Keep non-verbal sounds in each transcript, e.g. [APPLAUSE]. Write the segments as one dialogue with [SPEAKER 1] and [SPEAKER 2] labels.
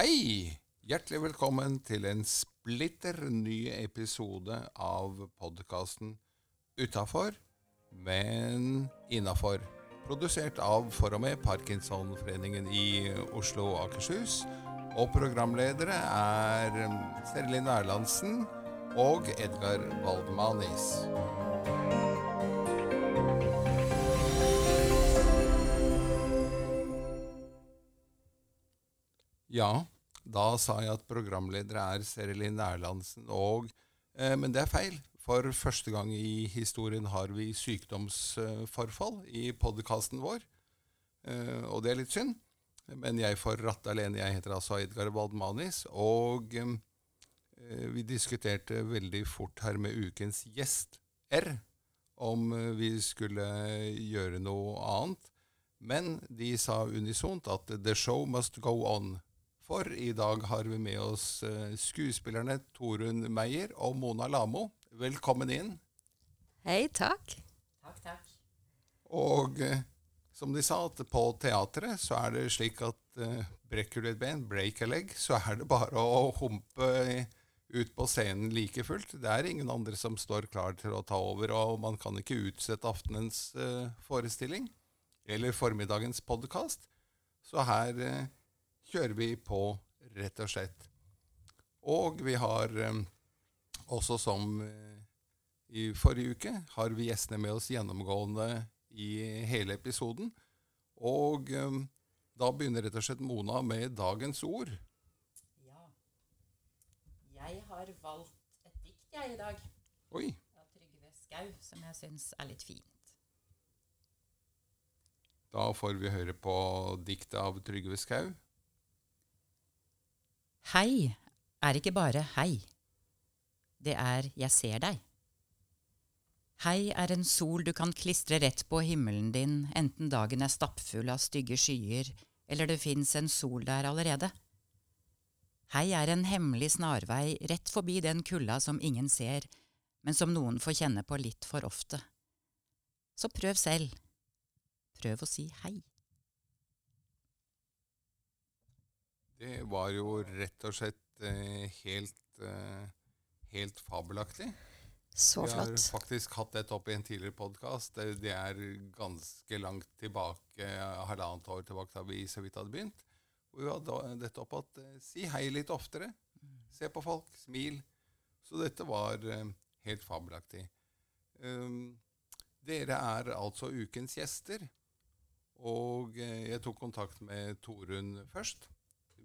[SPEAKER 1] Hei! Hjertelig velkommen til en splitter ny episode av podkasten Utafor, men innafor. Produsert av for og med Parkinsonforeningen i Oslo og Akershus. Og programledere er Serlin Erlandsen og Edgar Waldmanis. Ja, da sa jeg at programledere er Serelin Erlandsen, og, eh, men det er feil. For første gang i historien har vi sykdomsforfall i podkasten vår. Eh, og det er litt synd, men jeg får ratte alene. Jeg heter altså Edgar Waldmanis, og eh, vi diskuterte veldig fort her med ukens gjest, R, om eh, vi skulle gjøre noe annet. Men de sa unisont at 'the show must go on'. For i dag har vi med oss eh, skuespillerne Torunn Meyer og Mona Lamo. Velkommen inn.
[SPEAKER 2] Hei, takk.
[SPEAKER 3] Takk, takk.
[SPEAKER 1] Og eh, som de sa, at på teatret så er det slik at eh, brekker du et ben, break a leg, så er det bare å humpe ut på scenen like fullt. Det er ingen andre som står klar til å ta over, og man kan ikke utsette aftenens forestilling eller formiddagens podkast. Så her kjører vi på, rett og slett. Og vi har eh, også som eh, i forrige uke, har vi gjestene med oss gjennomgående i hele episoden. Og eh, da begynner rett og slett Mona med dagens ord.
[SPEAKER 3] Ja. Jeg har valgt et dikt, jeg, i dag.
[SPEAKER 1] Oi.
[SPEAKER 3] Av Trygve Skau, som jeg syns er litt fint.
[SPEAKER 1] Da får vi høre på diktet av Trygve Skau.
[SPEAKER 3] Hei er ikke bare hei. Det er jeg ser deg. Hei er en sol du kan klistre rett på himmelen din, enten dagen er stappfull av stygge skyer, eller det fins en sol der allerede. Hei er en hemmelig snarvei rett forbi den kulda som ingen ser, men som noen får kjenne på litt for ofte. Så prøv selv. Prøv å si hei.
[SPEAKER 1] Det var jo rett og slett eh, helt, eh, helt fabelaktig.
[SPEAKER 2] Så flott.
[SPEAKER 1] Vi har faktisk hatt dette opp i en tidligere podkast. Det, er ganske langt tilbake, halvannet år tilbake da vi så vidt hadde begynt. Hvor vi hadde dette opp at eh, si hei litt oftere. Se på folk, smil. Så dette var helt fabelaktig. Um, dere er altså ukens gjester. Og jeg tok kontakt med Torunn først.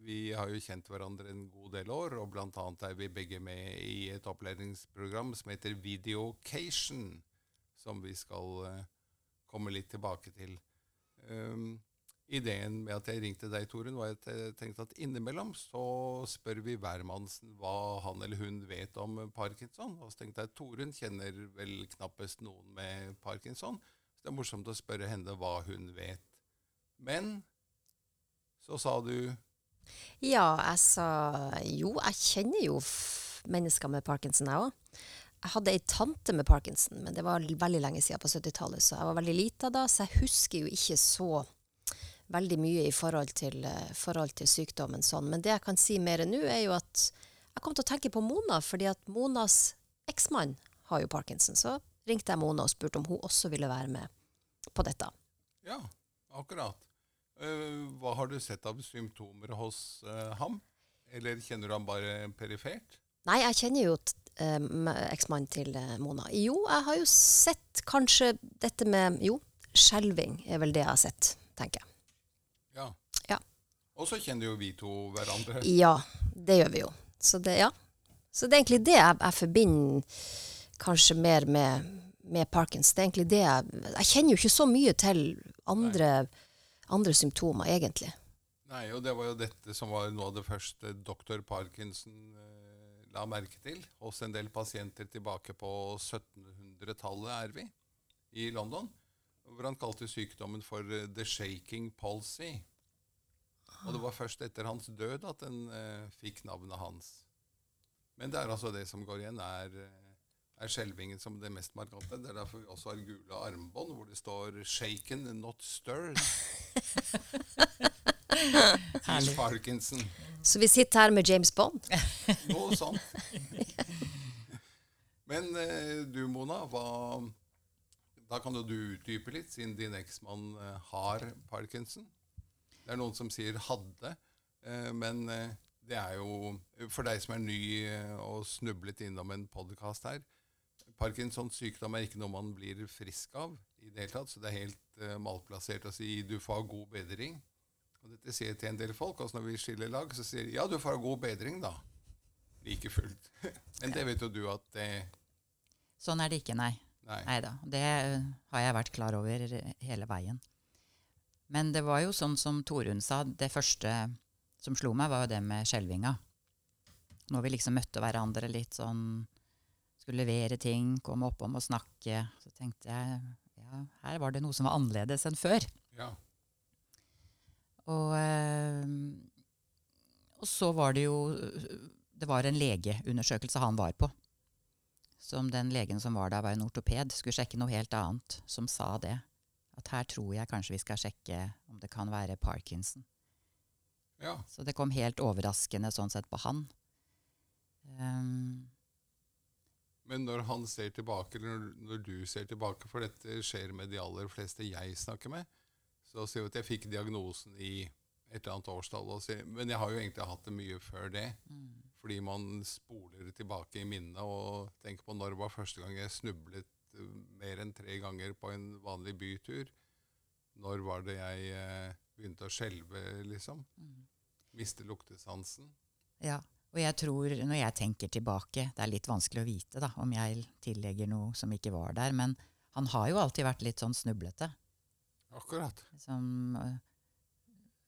[SPEAKER 1] Vi har jo kjent hverandre en god del år, og annet er vi begge med i et opplæringsprogram som heter Videocation, som vi skal eh, komme litt tilbake til. Um, ideen med at jeg ringte deg, Torunn, var at jeg tenkte at innimellom så spør vi hvermannsen hva han eller hun vet om parkinson. Og så tenkte jeg at Torunn kjenner vel knappest noen med parkinson, så det er morsomt å spørre henne hva hun vet. Men så sa du
[SPEAKER 2] Ja, jeg sa jo, jeg kjenner jo mennesker med parkinson, jeg òg. Jeg hadde ei tante med parkinson, men det var veldig lenge siden på 70-tallet, så jeg var veldig lita da, så jeg husker jo ikke så veldig mye i forhold til, eh, forhold til sykdommen sånn. Men det jeg kan si mer nå, er jo at jeg kom til å tenke på Mona, fordi at Monas eksmann har jo parkinson. Så ringte jeg Mona og spurte om hun også ville være med på dette.
[SPEAKER 1] Ja, akkurat. Eh, hva har du sett av symptomer hos eh, ham? Eller kjenner du ham bare perifert?
[SPEAKER 2] Nei, jeg kjenner jo eh, eksmannen til Mona. Jo, jeg har jo sett kanskje dette med Jo, skjelving er vel det jeg har sett, tenker jeg.
[SPEAKER 1] Ja.
[SPEAKER 2] Ja.
[SPEAKER 1] Og så kjenner jo vi to hverandre.
[SPEAKER 2] Ja, det gjør vi jo. Så det, ja. Så det er egentlig det jeg, jeg forbinder kanskje mer med, med parkins. Det er egentlig det jeg Jeg kjenner jo ikke så mye til andre, andre symptomer, egentlig.
[SPEAKER 1] Nei, og det var jo dette som var noe av det første doktor Parkinson eh, la merke til hos en del pasienter tilbake på 1700-tallet, er vi, i London. Hvor han kalte sykdommen for eh, the shaking palsy. Og det var først etter hans død at den eh, fikk navnet hans. Men det er altså det som går igjen, er, eh, er skjelvingen som det mest markante. Det er derfor vi også har gule armbånd hvor det står 'shaken, not stirred'. [LAUGHS]
[SPEAKER 3] Herlig.
[SPEAKER 1] Parkinson.
[SPEAKER 2] Så vi sitter her med James Bond. [LAUGHS]
[SPEAKER 1] Noe sånt. Men eh, du, Mona, hva, da kan jo du utdype litt, siden din eksmann eh, har parkinson. Det er noen som sier 'hadde', eh, men det er jo For deg som er ny og snublet innom en podkast her Parkinsons sykdom er ikke noe man blir frisk av i det hele tatt, så det er helt uh, malplassert å si 'du får god bedring'. Og dette sier jeg til en del folk. Altså når vi skiller lag, så sier de 'ja, du får god bedring', da. Like fullt. [LAUGHS] Men det vet jo du at det
[SPEAKER 3] Sånn er det ikke, nei.
[SPEAKER 1] Nei.
[SPEAKER 3] Da. Det eh, har jeg vært klar over hele veien. Men det var jo sånn som Torunn sa, det første som slo meg, var jo det med skjelvinga. Når vi liksom møtte hverandre litt sånn Skulle levere ting, komme oppom og snakke. Så tenkte jeg ja, her var det noe som var annerledes enn før.
[SPEAKER 1] Ja.
[SPEAKER 3] Og, eh, og så var det jo Det var en legeundersøkelse han var på. Som den legen som var der, var en ortoped, skulle sjekke noe helt annet, som sa det. At her tror jeg kanskje vi skal sjekke om det kan være parkinson.
[SPEAKER 1] ja.
[SPEAKER 3] Så det kom helt overraskende sånn sett på han. Um,
[SPEAKER 1] Men når han ser tilbake, eller når, når du ser tilbake, for dette skjer med de aller fleste jeg snakker med, så ser vi at jeg fikk diagnosen i et eller annet årstall. og sier- Men jeg har jo egentlig hatt det mye før det. Fordi man spoler tilbake i minnet og tenker på når var første gang jeg snublet eh, mer enn tre ganger på en vanlig bytur. Når var det jeg eh, begynte å skjelve, liksom? Miste luktesansen.
[SPEAKER 3] ja. Og jeg tror, når jeg tenker tilbake, det er litt vanskelig å vite da, om jeg tillegger noe som ikke var der, men han har jo alltid vært litt sånn snublete.
[SPEAKER 1] Akkurat.
[SPEAKER 3] Liksom, øh,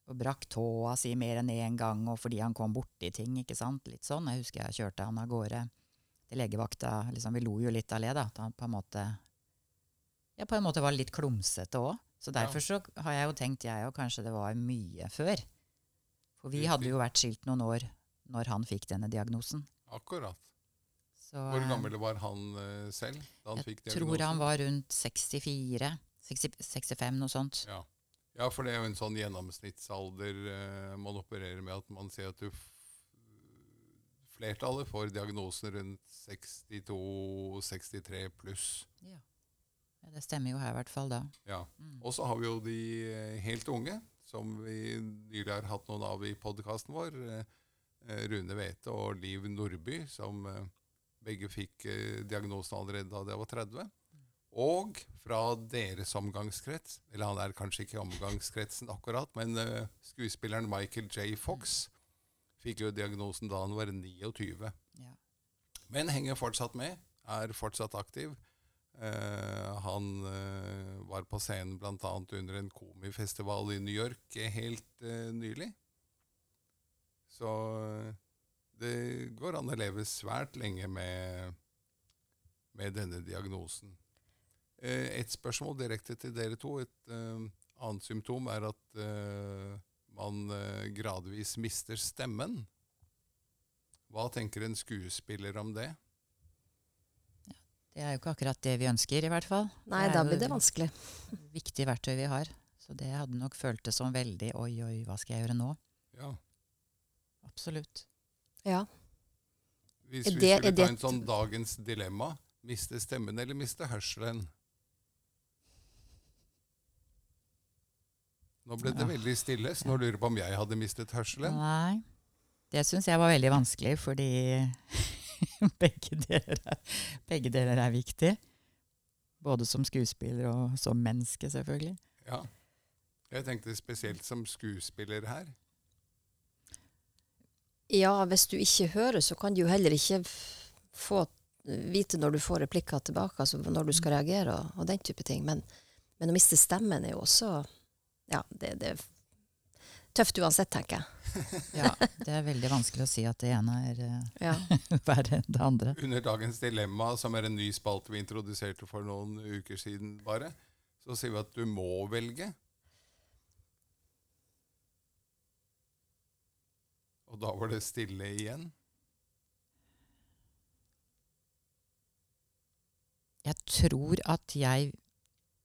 [SPEAKER 3] og brakk tåa si mer enn én gang, og fordi han kom borti ting. ikke sant? Litt sånn. Jeg husker jeg kjørte han av gårde til legevakta. liksom Vi lo jo litt av det, da. At han på en måte ja, på en måte var litt klumsete òg. Så derfor så har jeg jo tenkt, jeg òg, kanskje det var mye før. For vi hadde jo vært skilt noen år når han fikk denne diagnosen.
[SPEAKER 1] Akkurat.
[SPEAKER 3] Så,
[SPEAKER 1] Hvor
[SPEAKER 3] eh,
[SPEAKER 1] gammel var han uh, selv da han fikk
[SPEAKER 3] Jeg tror han var rundt 64. 60, 65, noe sånt.
[SPEAKER 1] Ja. ja, for det er jo en sånn gjennomsnittsalder uh, man opererer med, at man ser at du Flertallet får diagnosen rundt 62-63 pluss.
[SPEAKER 3] Ja. Ja, Det stemmer jo her i hvert fall da.
[SPEAKER 1] Ja.
[SPEAKER 3] Mm.
[SPEAKER 1] Og så har vi jo de helt unge, som vi nylig har hatt noen av i podkasten vår. eh, Rune Wete og Liv Nordby, som eh, begge fikk eh, diagnosen allerede da de var 30. Og fra deres omgangskrets, eller han er kanskje ikke i omgangskretsen akkurat, men eh, skuespilleren Michael J. Fox fikk jo diagnosen da han var 29.
[SPEAKER 3] Ja.
[SPEAKER 1] Men henger fortsatt med, er fortsatt aktiv. Eh, han eh, var på scenen bl.a. under en komifestival i New York eh, helt eh, nylig. Så eh, det går an å leve svært lenge med, med denne diagnosen. Eh, et spørsmål direkte til dere to. Et eh, annet symptom er at man gradvis mister stemmen. Hva tenker en skuespiller om det?
[SPEAKER 3] Det er jo ikke akkurat det vi ønsker, i hvert fall.
[SPEAKER 2] Nei, da blir det vanskelig.
[SPEAKER 3] Viktig verktøy vi har. Så det hadde nok føltes som veldig Oi, oi, hva skal jeg gjøre nå?
[SPEAKER 1] Ja.
[SPEAKER 3] Absolutt.
[SPEAKER 2] Ja.
[SPEAKER 1] Hvis vi
[SPEAKER 2] det-
[SPEAKER 1] skulle ta en sånn dagens dilemma, miste stemmen eller miste hørselen? Nå ble det
[SPEAKER 3] Ja.
[SPEAKER 1] veldig stille, så nå lurer jeg på om jeg hadde mistet hørselen.
[SPEAKER 3] Nei. Det syns jeg var veldig vanskelig, fordi [LAUGHS] begge deler, er, begge deler er viktig. Både som skuespiller og som menneske, selvfølgelig.
[SPEAKER 1] Ja. Jeg tenkte spesielt som skuespiller her.
[SPEAKER 2] Ja, hvis du ikke hører, så kan du jo heller ikke få vite når du får replikker tilbake, altså når du skal reagere og, og den type ting. Men, men å miste stemmen er jo også Ja, det, det er tøft uansett, tenker jeg. [LAUGHS]
[SPEAKER 3] Ja, Det er veldig vanskelig å si at det ene er eh,
[SPEAKER 2] Ja. [LAUGHS]
[SPEAKER 3] verre enn det andre.
[SPEAKER 1] Under dagens dilemma, som er en ny spalte vi introduserte for noen uker siden bare, så sier vi at du må velge. Og da var det stille igjen.
[SPEAKER 3] Jeg tror at jeg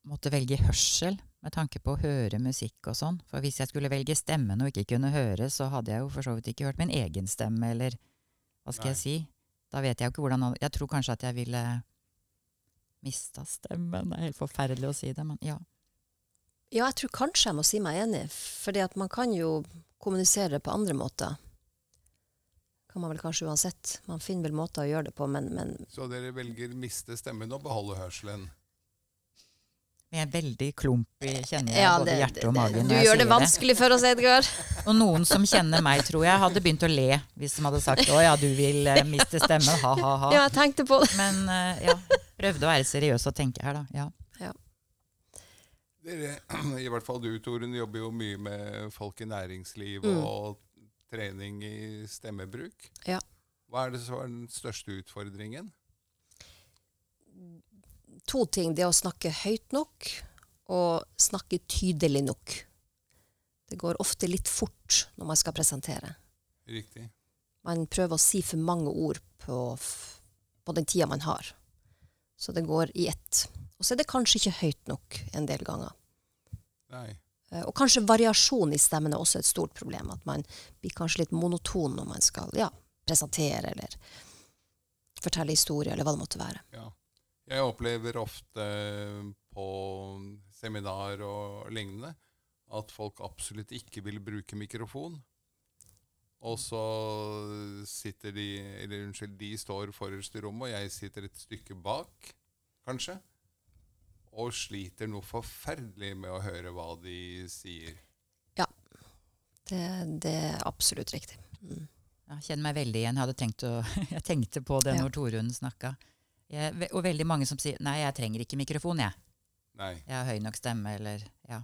[SPEAKER 3] måtte velge hørsel, med tanke på å høre musikk og sånn. For hvis jeg skulle velge stemmen og ikke kunne høre, så hadde jeg jo for så vidt ikke hørt min egen stemme, eller hva skal
[SPEAKER 1] Nei.
[SPEAKER 3] jeg si? Da vet jeg jo ikke hvordan Jeg tror kanskje at jeg ville mista stemmen. Det er helt forferdelig å si det, men ja.
[SPEAKER 2] Ja, jeg tror kanskje jeg må si meg enig, fordi at man kan jo kommunisere på andre måter. Kan man vel kanskje uansett. Man finner vel måter å gjøre det på, men, men
[SPEAKER 1] Så dere velger miste stemmen og beholde hørselen?
[SPEAKER 3] Med veldig klump i kjenner jeg
[SPEAKER 2] ja,
[SPEAKER 3] både
[SPEAKER 2] det,
[SPEAKER 3] hjertet og
[SPEAKER 2] det-
[SPEAKER 3] magen.
[SPEAKER 2] du gjør det
[SPEAKER 3] vanskelig
[SPEAKER 2] vanskelig for oss, Edgar. [LAUGHS]
[SPEAKER 3] Og noen som kjenner meg, tror jeg, hadde begynt å le hvis de hadde sagt 'Å ja, du vil eh, miste stemmen', ha-ha-ha. [LAUGHS]
[SPEAKER 2] Ja, jeg tenkte på det.
[SPEAKER 3] Men eh, ja, prøvde å være seriøs og tenke her, da. Ja.
[SPEAKER 1] Dere, [CLEARS THROAT] I hvert fall du, Torunn, jobber jo mye med folk i næringsliv
[SPEAKER 2] Mm.
[SPEAKER 1] Trening i stemmebruk.
[SPEAKER 2] Ja.
[SPEAKER 1] Hva er det som er den største utfordringen?
[SPEAKER 2] To ting. Det å snakke høyt nok, og snakke tydelig nok. Det går ofte litt fort når man skal presentere.
[SPEAKER 1] Riktig.
[SPEAKER 2] Man prøver å si for mange ord på, på den tida man har. Så det går i ett. Og så er det kanskje ikke høyt nok en del ganger.
[SPEAKER 1] Nei.
[SPEAKER 2] Eh, Og kanskje variasjon i stemmen er også et stort problem. At man blir kanskje litt monoton når man skal ja, presentere eller fortelle historier, eller hva det måtte være.
[SPEAKER 1] Ja. Jeg opplever ofte på seminar og lignende at folk absolutt ikke vil bruke mikrofon. Og så sitter de Eller unnskyld, de står forrest i rommet, og jeg sitter et stykke bak, kanskje. Og sliter noe forferdelig med å høre hva de sier.
[SPEAKER 2] Det, det er absolutt riktig. Mm.
[SPEAKER 3] Jeg kjenner meg veldig igjen. Jeg, hadde tenkt å, [LAUGHS] jeg tenkte på det
[SPEAKER 2] Ja.
[SPEAKER 3] når Torunn snakka. Jeg, og veldig mange som sier 'nei, jeg trenger ikke mikrofon', jeg.
[SPEAKER 1] Nei.
[SPEAKER 3] Jeg har høy nok stemme, eller Ja.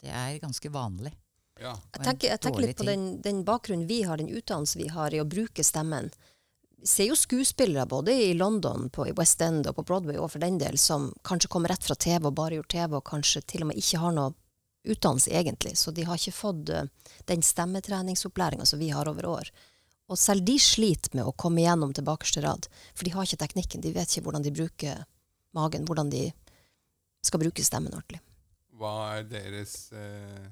[SPEAKER 3] Det er ganske vanlig.
[SPEAKER 1] Ja.
[SPEAKER 2] Jeg tenker, jeg tenker litt på den, den bakgrunnen vi har, den utdannelsen vi har i å bruke stemmen. Ser jo skuespillere både i London, på, i West End og på Broadway og for den del, som kanskje kommer rett fra TV og bare gjort TV, og kanskje til og med ikke har noe utdannelse egentlig. Så de har ikke fått eh, den stemmetreningsopplæringa som vi har over år. Og selv de sliter med å komme igjennom til bakerste rad, for de har ikke teknikken. De vet ikke hvordan de bruker magen, hvordan de skal bruke stemmen ordentlig.
[SPEAKER 1] Hva er deres eh,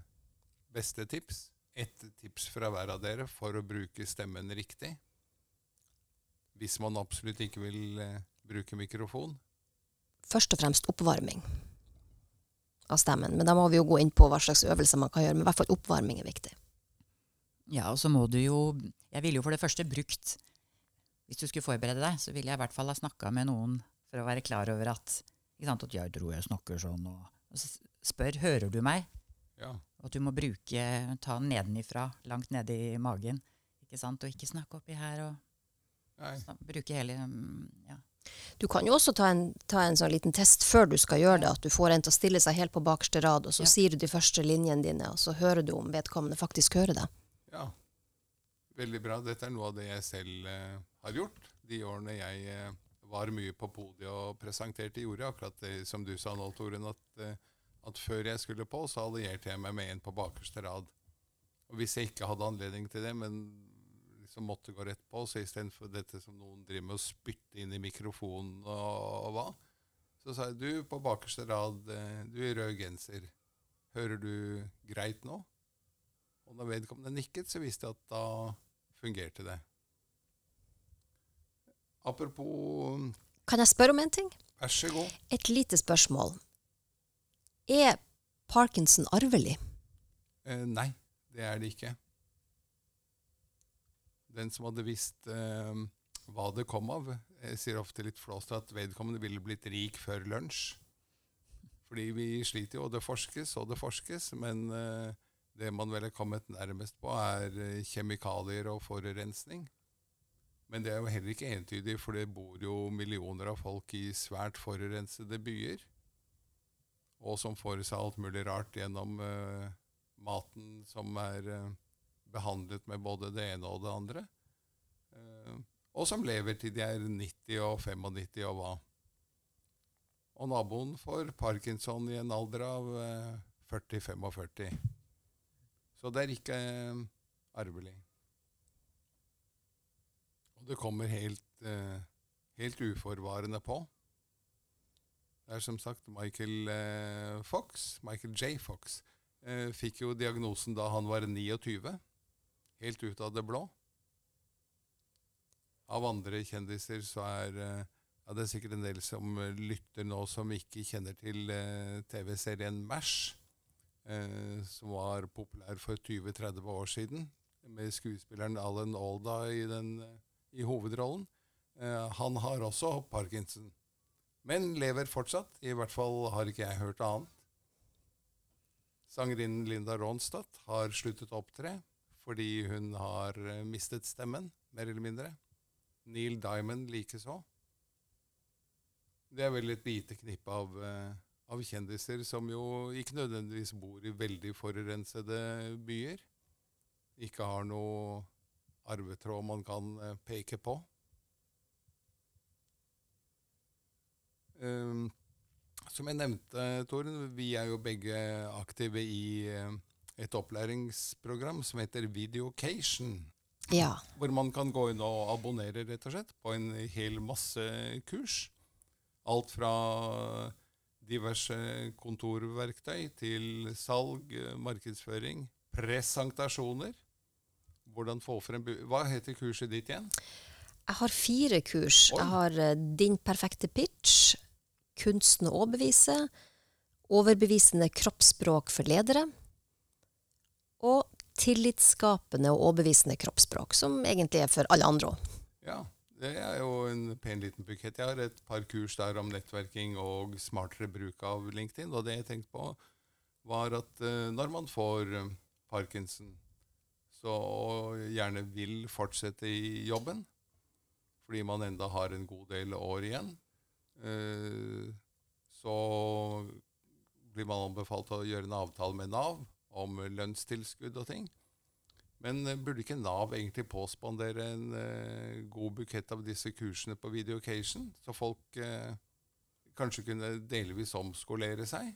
[SPEAKER 1] beste tips? Et tips fra hver av dere for å bruke stemmen riktig? Hvis man absolutt ikke vil eh, bruke mikrofon?
[SPEAKER 2] først og fremst oppvarming av stemmen. Men da må vi jo gå inn på hva slags øvelser man kan gjøre. Men i hvert fall oppvarming er viktig.
[SPEAKER 3] Ja, og så må du jo Jeg ville jo for det første brukt Hvis du skulle forberede deg, så ville jeg i hvert fall ha snakka med noen for å være klar over at ikke sant, At jeg tror jeg snakker sånn, og, og så spør hører du meg.
[SPEAKER 1] Ja.
[SPEAKER 3] Og at du må bruke ta den nedenifra, langt nede i magen. Ikke sant? Og ikke snakke oppi her og bruke hele mm, ja.
[SPEAKER 2] Du kan jo også ta en, ta en sånn liten test før du skal gjøre det. At du får en til å stille seg helt på bakerste rad, og så
[SPEAKER 3] Ja.
[SPEAKER 2] sier du de første linjene dine, og så hører du om vedkommende faktisk hører deg.
[SPEAKER 1] ja. Veldig bra. Dette er noe av det jeg selv eh, har gjort. De årene jeg eh, var mye på podiet og presenterte, gjorde akkurat det som du sa nå, Torunn, at, eh, at før jeg skulle på, så allierte jeg meg med en på bakerste rad. Og hvis jeg ikke hadde anledning til det, men liksom måtte gå rett på, så istedenfor dette som noen driver med å spytte inn i mikrofonen og, og hva, så sa jeg du på bakerste rad, eh, du i rød genser, hører du greit nå? Og da vedkommende nikket, så visste jeg at da fungerte det. Apropos
[SPEAKER 2] Kan jeg spørre om en ting?
[SPEAKER 1] Vær så god.
[SPEAKER 2] Et lite spørsmål. Er parkinson arvelig?
[SPEAKER 1] Eh, nei, det er det ikke. Den som hadde visst eh, hva det kom av, jeg sier ofte litt flåst at vedkommende ville blitt rik før lunsj. Fordi vi sliter jo, og det forskes og det forskes, men eh, det man vel er kommet nærmest på, er eh, kjemikalier og forurensning. Men det er jo heller ikke entydig, for det bor jo millioner av folk i svært forurensede byer. Og som får seg alt mulig rart gjennom uh, maten som er eh, behandlet med både det ene og det andre. Eh, og som lever til de er 90 og 95 og hva. Og naboen får parkinson i en alder av eh, 40-45. Så det er ikke eh, arvelig. Og det kommer helt, eh, helt uforvarende på. Det er som sagt Michael eh, Fox, Michael J. Fox, eh, fikk jo diagnosen da han var 29, helt ut av det blå. Av andre kjendiser så er eh, ja, Det er sikkert en del som eh, lytter nå som ikke kjenner til eh, TV-serien MASH, eh, som var populær for 20-30 år siden, med skuespilleren Alan Alda i, den, i hovedrollen. Eh, han har også parkinson, men lever fortsatt. I hvert fall har ikke jeg hørt annet. Sangerinnen Linda Ronstadt har sluttet å opptre fordi hun har eh, mistet stemmen, mer eller mindre. Neil Diamond likeså. Det er vel et lite knippe av, eh, av kjendiser som jo ikke nødvendigvis bor i veldig forurensede byer. Ikke har noe arvetråd man kan eh, peke på. Um, som jeg nevnte, Toren, vi er jo begge aktive i et opplæringsprogram som heter Videocation.
[SPEAKER 2] Ja.
[SPEAKER 1] Hvor man kan gå inn og abonnere rett og slett på en hel masse kurs. Alt fra diverse kontorverktøy til salg, markedsføring, presentasjoner. Hvordan få frem Hva heter kurset ditt igjen?
[SPEAKER 2] Jeg har fire kurs.
[SPEAKER 1] Oi.
[SPEAKER 2] Jeg har eh, Din perfekte pitch, Kunsten å overbevise, Overbevisende kroppsspråk for ledere og Tillitsskapende og overbevisende kroppsspråk, som egentlig er for alle andre òg.
[SPEAKER 1] Ja, det er jo en pen liten bukett. Jeg har et par kurs der om nettverking og smartere bruk av LinkedIn. Og det jeg tenkte på, var at eh, når man får eh, parkinson, så gjerne vil fortsette i jobben, fordi man enda har en god del år igjen, eh, så blir man anbefalt å gjøre en avtale med Nav om lønnstilskudd og ting. Men eh, burde ikke Nav egentlig påspandere en uh, god bukett av disse kursene på Videocation, så folk uh, kanskje kunne delvis omskolere seg?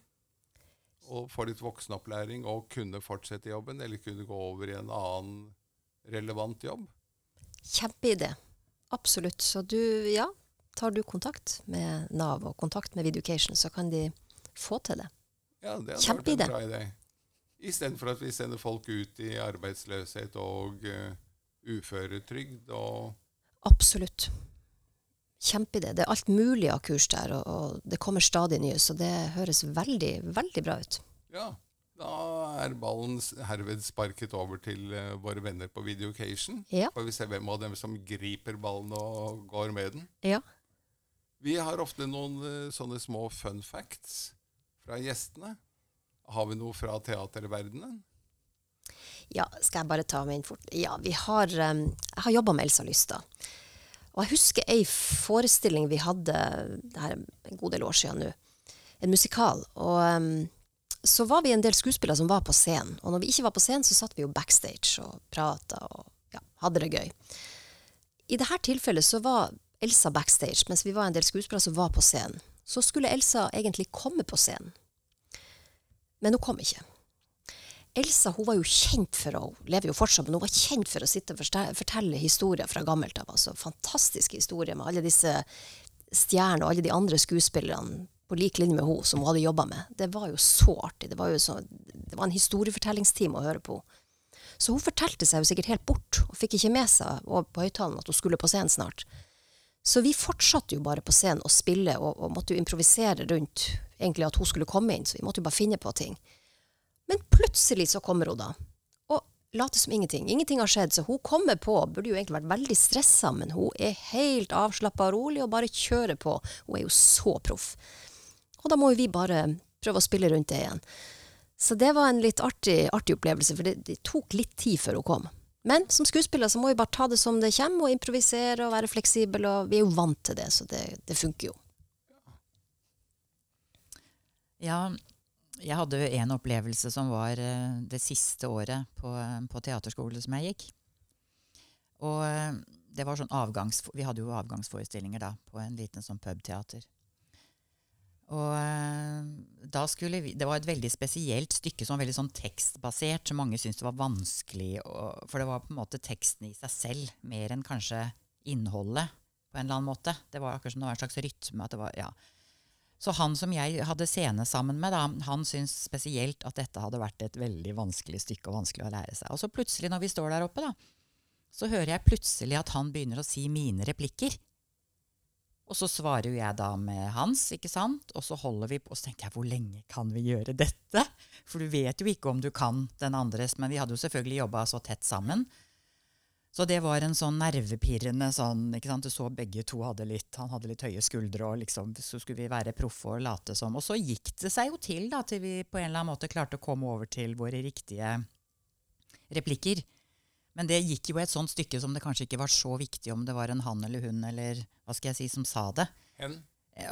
[SPEAKER 1] Og få litt voksenopplæring og kunne fortsette jobben, eller kunne gå over i en annen relevant jobb?
[SPEAKER 2] Kjempeidé. Absolutt. Så du, ja, tar du kontakt med Nav og kontakt med Videocation, så kan de få til det.
[SPEAKER 1] Ja, det hadde vært en bra idé. Istedenfor at vi sender folk ut i arbeidsløshet og uh, uføretrygd og
[SPEAKER 2] Absolutt. Kjempeidé. Det er alt mulig av kurs der, og, og det kommer stadig nye, så det høres veldig, veldig bra ut.
[SPEAKER 1] Ja, da er ballen herved sparket over til uh, våre venner på Videocation.
[SPEAKER 2] Ja.
[SPEAKER 1] Får vi se hvem av dem som griper ballen og går med den.
[SPEAKER 2] Ja.
[SPEAKER 1] Vi har ofte noen uh, sånne små fun facts fra gjestene. Har vi noe fra teaterverdenen?
[SPEAKER 2] Ja, skal jeg bare ta meg inn fort? Ja, vi har, um, jeg har jobba med Elsa Lystad. Og jeg husker ei forestilling vi hadde det her er en god del år siden nå. En musikal. Og um, så var vi en del skuespillere som var på scenen. Og når vi ikke var på scenen, så satt vi jo backstage og prata og ja, hadde det gøy. I dette tilfellet så var Elsa backstage, mens vi var en del skuespillere som var på scenen. Så skulle Elsa egentlig komme på scenen. Men hun kom ikke. Elsa hun var jo kjent for å lever jo fortsatt, men hun var kjent for å sitte og fortelle historier fra gammelt av. altså Fantastiske historier med alle disse stjernene og alle de andre skuespillerne på lik linje med henne som hun hadde jobba med. Det var jo så artig. Det var jo så, det var en historiefortellingstime å høre på. Så hun fortalte seg jo sikkert helt bort, og fikk ikke med seg på høyttalen at hun skulle på scenen snart. Så vi fortsatte jo bare på scenen å spille og, og måtte jo improvisere rundt egentlig at hun skulle komme inn, så vi måtte jo bare finne på ting. Men plutselig så kommer hun da, og later som ingenting. Ingenting har skjedd, så hun kommer på, burde jo egentlig vært veldig stressa, men hun er helt avslappa og rolig og bare kjører på. Hun er jo så proff. Og da må jo vi bare prøve å spille rundt det igjen. Så det var en litt artig, artig opplevelse, for det, det tok litt tid før hun kom. Men som skuespiller så må vi bare ta det som det kommer, og improvisere og være fleksibel, og vi er jo vant til det, så det, det funker jo.
[SPEAKER 3] Ja, jeg hadde jo en opplevelse som var eh, det siste året på, på teaterskole som jeg gikk. Og eh, det var sånn avgangs... Vi hadde jo avgangsforestillinger da, på en liten sånn pubteater. Og eh, da skulle vi Det var et veldig spesielt stykke, sånn veldig sånn tekstbasert, som mange syntes var vanskelig. Og, for det var på en måte teksten i seg selv, mer enn kanskje innholdet, på en eller annen måte. Det var akkurat som det var en slags rytme. at det var, ja. Så han som jeg hadde scene sammen med, da, han syntes spesielt at dette hadde vært et veldig vanskelig stykke og vanskelig å lære seg. Og så plutselig, når vi står der oppe, da, så hører jeg plutselig at han begynner å si mine replikker. Og så svarer jo jeg da med hans, ikke sant? Og så holder vi på. Og så tenkte jeg, hvor lenge kan vi gjøre dette? For du vet jo ikke om du kan den andres. Men vi hadde jo selvfølgelig jobba så tett sammen. Så det var en sånn nervepirrende sånn ikke sant? Du så begge to hadde litt Han hadde litt høye skuldre, og liksom, så skulle vi være proffe og late som. Og så gikk det seg jo til, da, til vi på en eller annen måte klarte å komme over til våre riktige replikker. Men det gikk jo et sånt stykke som det kanskje ikke var så viktig om det var en han eller hun eller hva skal jeg si, som sa det.
[SPEAKER 1] Hen?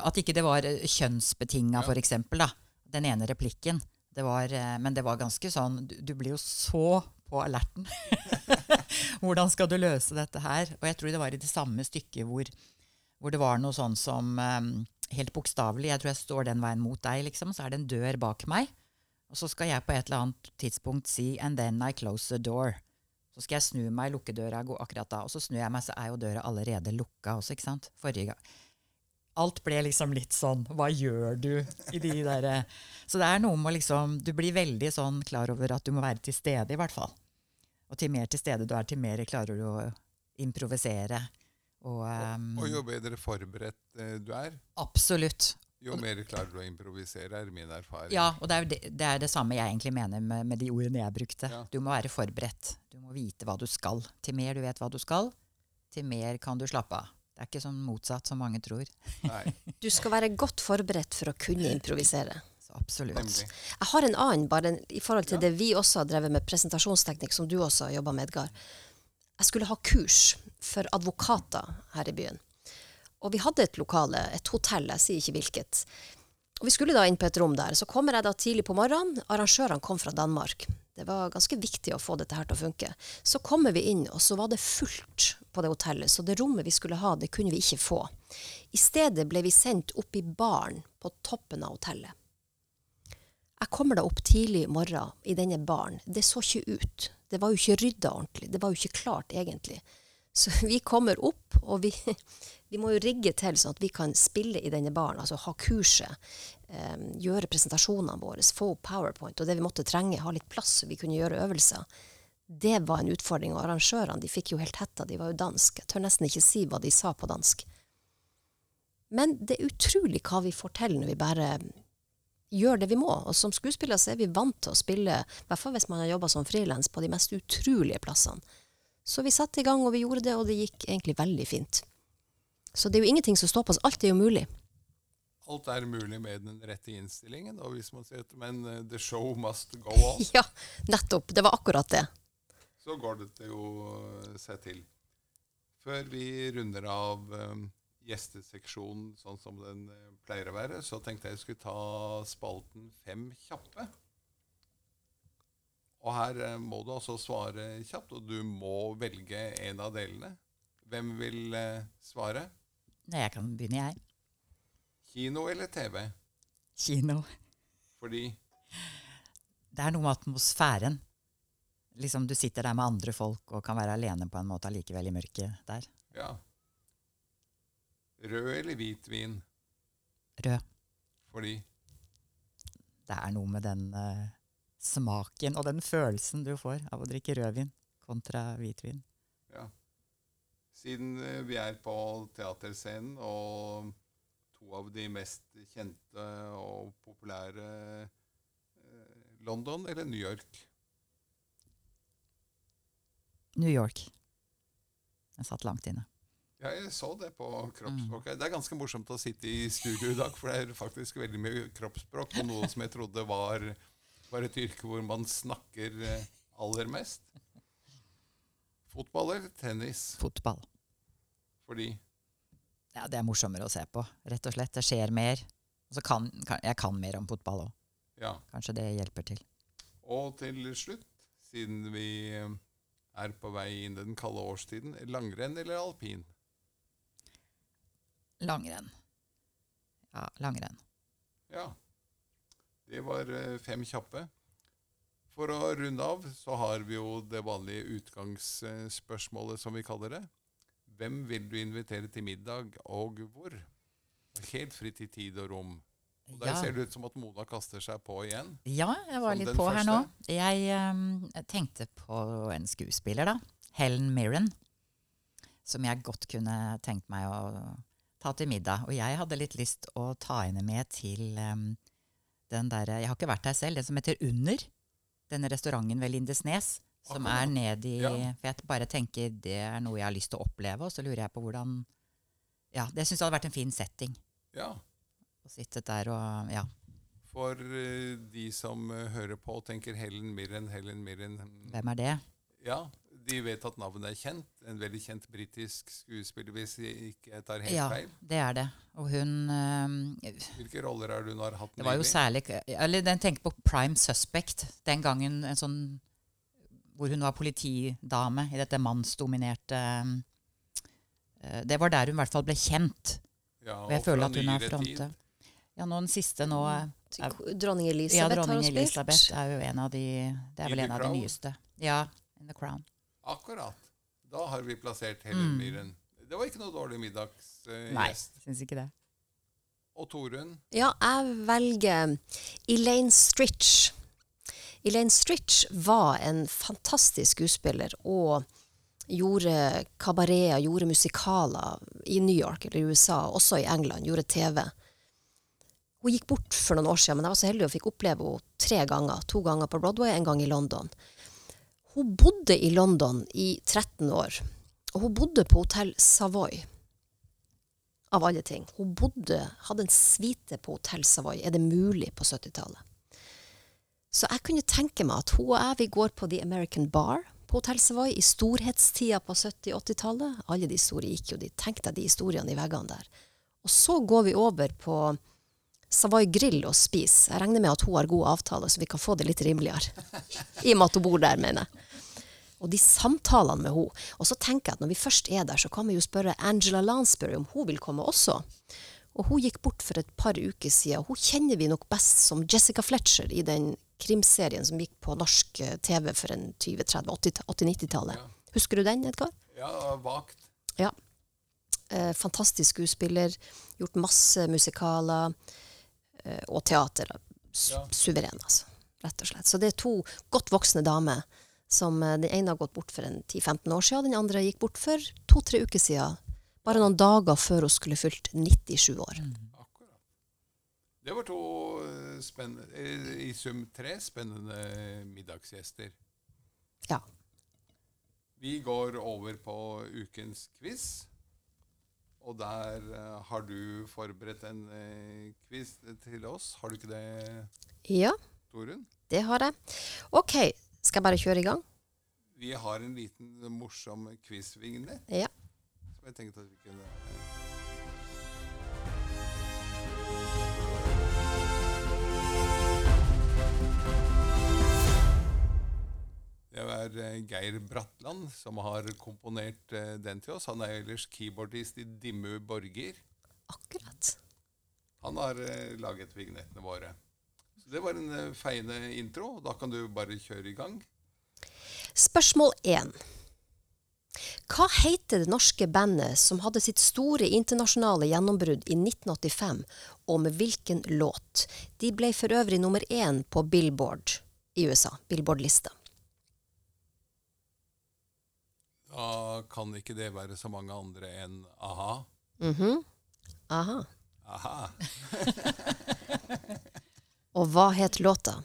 [SPEAKER 3] At ikke det var eh, kjønnsbetinga,
[SPEAKER 1] Ja.
[SPEAKER 3] da. Den ene replikken. Det var, eh, men det var ganske sånn Du, du blir jo så på alerten. [LAUGHS] Hvordan skal du løse dette her? Og jeg tror det var i det samme stykket hvor, hvor det var noe sånn som eh, Helt bokstavelig, jeg tror jeg står den veien mot deg, liksom, så er det en dør bak meg. Og så skal jeg på et eller annet tidspunkt si 'and then I close the door'. Så skal jeg snu meg, lukke døra, gå akkurat da. Og så snur jeg meg, så er jo døra allerede lukka også, ikke sant? Forrige gang. Alt ble liksom litt sånn Hva gjør du i de derre Så det er noe med å liksom Du blir veldig sånn klar over at du må være til stede, i hvert fall. Og til mer til stede du er, til mer klarer du å improvisere. Og um,
[SPEAKER 1] Og jo bedre forberedt eh, du er,
[SPEAKER 3] Absolutt.
[SPEAKER 1] Jo mer klarer du å improvisere, er min erfaring.
[SPEAKER 3] Ja, og det er, det, det er det samme jeg egentlig mener med, med de ordene jeg brukte.
[SPEAKER 1] Ja.
[SPEAKER 3] Du må være forberedt. Du må vite hva du skal. Til mer du vet hva du skal, til mer kan du slappe av. Det er ikke sånn motsatt som mange tror.
[SPEAKER 1] Nei, [LAUGHS]
[SPEAKER 2] Du skal være godt forberedt for å kunne improvisere.
[SPEAKER 3] Så absolutt.
[SPEAKER 1] nemlig.
[SPEAKER 2] Jeg har en annen, bare i forhold til
[SPEAKER 1] Ja.
[SPEAKER 2] det vi også har drevet med presentasjonsteknikk, som du også har jobba med, Edgar. Jeg skulle ha kurs for advokater her i byen. Og vi hadde et lokale, et hotell, jeg sier ikke hvilket. Og vi skulle da inn på et rom der. Så kommer jeg da tidlig på morgenen. Arrangørene kom fra Danmark. Det var ganske viktig å få dette her til å funke. Så kommer vi inn, og så var det fullt på det hotellet. Så det rommet vi skulle ha, det kunne vi ikke få. I stedet ble vi sendt opp i baren på toppen av hotellet. Jeg kommer da opp tidlig i morgen i denne baren. Det så ikke ut. Det var jo ikke rydda ordentlig. Det var jo ikke klart, egentlig. Så vi kommer opp, og vi, [LAUGHS] vi må jo rigge til sånn at vi kan spille i denne baren, altså ha kurset, eh, gjøre presentasjonene våre, få powerpoint, og det vi måtte trenge, ha litt plass så vi kunne gjøre øvelser. Det var en utfordring, og arrangørene de fikk jo helt hetta, de var jo dansk. Jeg tør nesten ikke si hva de sa på dansk. Men det er utrolig hva vi får til når vi bare gjør det vi må. Og som skuespiller så er vi vant til å spille, i hvert fall hvis man har jobba som frilans, på de mest utrolige plassene. Så vi satte i gang, og vi gjorde det, og det gikk egentlig veldig fint. Så det er jo ingenting som stopper oss. Alt er jo mulig.
[SPEAKER 1] Alt er mulig med den rette innstillingen, og hvis man sier at men eh, the show must go [LAUGHS] on,
[SPEAKER 2] Ja, nettopp. Det var akkurat det.
[SPEAKER 1] så går det jo å seg til. Før vi runder av um, gjesteseksjonen sånn som den eh, pleier å være, så tenkte jeg skulle ta spalten Fem kjappe. Og her eh, må du altså svare kjapt, og du må velge en av delene. Hvem vil eh, svare?
[SPEAKER 3] Nei, jeg kan begynne, jeg.
[SPEAKER 1] Kino eller TV?
[SPEAKER 3] Kino.
[SPEAKER 1] Fordi
[SPEAKER 3] Det er noe med atmosfæren. Liksom Du sitter der med andre folk og kan være alene på en måte allikevel i mørket der.
[SPEAKER 1] Ja. Rød eller hvit vin?
[SPEAKER 3] Rød.
[SPEAKER 1] Fordi
[SPEAKER 3] Det er noe med den eh, smaken og den følelsen du får av å drikke rødvin kontra hvitvin.
[SPEAKER 1] Ja. Siden eh, vi er på teaterscenen, og to av de mest kjente og populære eh, London eller New York?
[SPEAKER 3] New York. Jeg satt langt inne.
[SPEAKER 1] Ja, jeg så det på kroppsspråket. Det er ganske morsomt å sitte i studio i dag, for det er faktisk veldig mye kroppsspråk på noe som jeg trodde var, var et yrke hvor man snakker eh, aller mest. Fotball eller tennis?
[SPEAKER 3] Fotball.
[SPEAKER 1] Fordi
[SPEAKER 3] Ja, Det er morsommere å se på, rett og slett. Det skjer mer. Kan, kan, jeg kan mer om fotball òg.
[SPEAKER 1] Ja.
[SPEAKER 3] Kanskje det hjelper til.
[SPEAKER 1] Og til slutt, siden vi eh, er på vei inn den kalde årstiden, langrenn eller alpin?
[SPEAKER 3] Langrenn. Ja, langrenn.
[SPEAKER 1] Ja. Det var eh, fem kjappe. For å runde av så har vi jo det vanlige utgangsspørsmålet, som vi kaller det. Hvem vil du invitere til middag, og hvor? Helt fritt i tid og rom. Og Der
[SPEAKER 3] Ja.
[SPEAKER 1] ser det ut som at Mona kaster seg på igjen.
[SPEAKER 3] Ja, jeg var litt
[SPEAKER 1] på
[SPEAKER 3] på her nå. Jeg um, tenkte på en skuespiller, da. Helen Mirren. Som jeg godt kunne tenkt meg å ta til middag. Og jeg hadde litt lyst å ta henne med til ehm, den derre Jeg har ikke vært der selv, den som heter Under. Denne restauranten ved Lindesnes. Som
[SPEAKER 1] Akkurat.
[SPEAKER 3] er ned i
[SPEAKER 1] Ja.
[SPEAKER 3] For jeg bare tenker det er noe jeg har lyst til å oppleve, og så lurer jeg på hvordan Ja, det syns jeg hadde vært en fin setting.
[SPEAKER 1] Ja.
[SPEAKER 3] Å sitte der og Ja.
[SPEAKER 1] For eh, de som eh, hører på og tenker Helen Mirren, Helen Mirren hm,
[SPEAKER 3] Hvem er det?
[SPEAKER 1] Ja, de vet at navnet er kjent. En veldig kjent britisk skuespiller, hvis jeg ikke tar helt
[SPEAKER 3] Ja,
[SPEAKER 1] feil.
[SPEAKER 3] det er det. Og hun ehm,
[SPEAKER 1] Hvilke roller er det hun har hatt
[SPEAKER 3] Det var jo særlig Eller den tenker på Prime Suspect. Den gangen en sånn hvor hun var politidame i dette mannsdominerte eh, Det var der hun i hvert fall ble kjent.
[SPEAKER 1] Ja,
[SPEAKER 3] Og jeg føler at hun
[SPEAKER 1] nyere
[SPEAKER 3] frontet Ja, nå den siste nå
[SPEAKER 2] er, Dronning Dronning
[SPEAKER 3] Ja,
[SPEAKER 2] Elisabeth har
[SPEAKER 3] dronning
[SPEAKER 2] hun
[SPEAKER 3] Elisabeth
[SPEAKER 2] spilt.
[SPEAKER 3] er jo en av de Det er vel en av de nyeste. Ja, In the Crown.
[SPEAKER 1] Akkurat. Da har vi plassert Helen
[SPEAKER 3] Mm.
[SPEAKER 1] Det var ikke noe dårlig
[SPEAKER 3] Nei,
[SPEAKER 1] middagsgjest.
[SPEAKER 3] syns ikke det.
[SPEAKER 1] og Torunn
[SPEAKER 2] Ja, jeg velger Elaine Stritch. Elaine Stritch var en fantastisk skuespiller og gjorde kabareter, gjorde musikaler i New York eller USA, også i England, gjorde TV. Hun gikk bort for noen år siden, men jeg var så heldig og fikk oppleve henne tre ganger. To ganger på Broadway, en gang i London. Hun bodde i London i 13 år, og hun bodde på hotell Savoy av alle ting. Hun bodde, hadde en suite på Hotell Savoy. Er det mulig på 70-tallet? Så jeg kunne tenke meg at hun og jeg vi går på The American Bar på Hotell Savoy i storhetstida på 70-80-tallet. Alle de store gikk jo dit. Tenk deg de historiene i veggene der. Og så går vi over på Savoy Grill og spis. Jeg regner med at hun har god avtale, så vi kan få det litt rimeligere. [LAUGHS] I og med at hun bor der, mener jeg. Og de samtalene med henne. Og så tenker jeg at når vi først er der, så kan vi jo spørre Angela Lansbury om hun vil komme også. Og hun gikk bort for et par uker siden. Hun kjenner vi nok best som Jessica Fletcher i den krimserien som gikk på norsk eh, TV for en 20-30-80-90-tallet.
[SPEAKER 1] Ja.
[SPEAKER 2] Husker du den, Edgar?
[SPEAKER 1] Ja, vagt.
[SPEAKER 2] Ja. Eh, fantastisk skuespiller. Gjort masse musikaler og teater. Su. Suveren, altså. Rett og slett. Så det er to godt voksne damer. Som eh, Den ene har gått bort for en 10-15 år siden, den andre gikk bort for to-tre uker siden. Bare noen dager før hun skulle fylt 97 år.
[SPEAKER 1] Akkurat. Det var to eh, spennende, eh, i sum tre spennende middagsgjester.
[SPEAKER 2] Ja.
[SPEAKER 1] Vi går over på ukens quiz. Og der eh, har du forberedt en eh, quiz til oss. Har du ikke det,
[SPEAKER 2] Ja,
[SPEAKER 1] Torunn?
[SPEAKER 2] det har jeg. OK, skal jeg bare kjøre i gang?
[SPEAKER 1] Vi har en liten morsom quiz-vignett
[SPEAKER 2] Ja.
[SPEAKER 1] som jeg tenkte at vi kunne Det er eh, Geir Bratland som har komponert eh, den til oss. Han er ellers keyboardist i Dimmu Borger.
[SPEAKER 2] Akkurat.
[SPEAKER 1] Han har eh, laget vignettene våre. Så Det var en feiende intro. Da kan du bare kjøre i gang.
[SPEAKER 2] Spørsmål 1. Hva heter det norske bandet som hadde sitt store internasjonale gjennombrudd i 1985, og med hvilken låt? De ble for øvrig nummer én på Billboard i USA. Billboard-lista.
[SPEAKER 1] Da kan ikke det være så mange andre enn a-ha.
[SPEAKER 2] Mhm. Aha.
[SPEAKER 1] Aha. [LAUGHS]
[SPEAKER 2] Og hva het låta?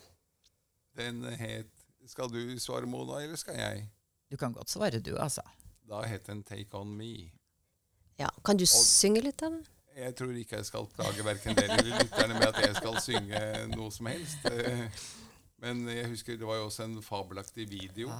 [SPEAKER 1] Den het Skal du svare, Mona, eller skal jeg?
[SPEAKER 3] Du kan godt svare, du, altså.
[SPEAKER 1] Da het den Take On Me.
[SPEAKER 2] Ja, Kan du synge litt av det?
[SPEAKER 1] Jeg tror ikke jeg skal plage verken dere eller lytterne med at jeg skal synge noe som helst. [LAUGHS] Men jeg husker det var jo også en fabelaktig video
[SPEAKER 3] Ja,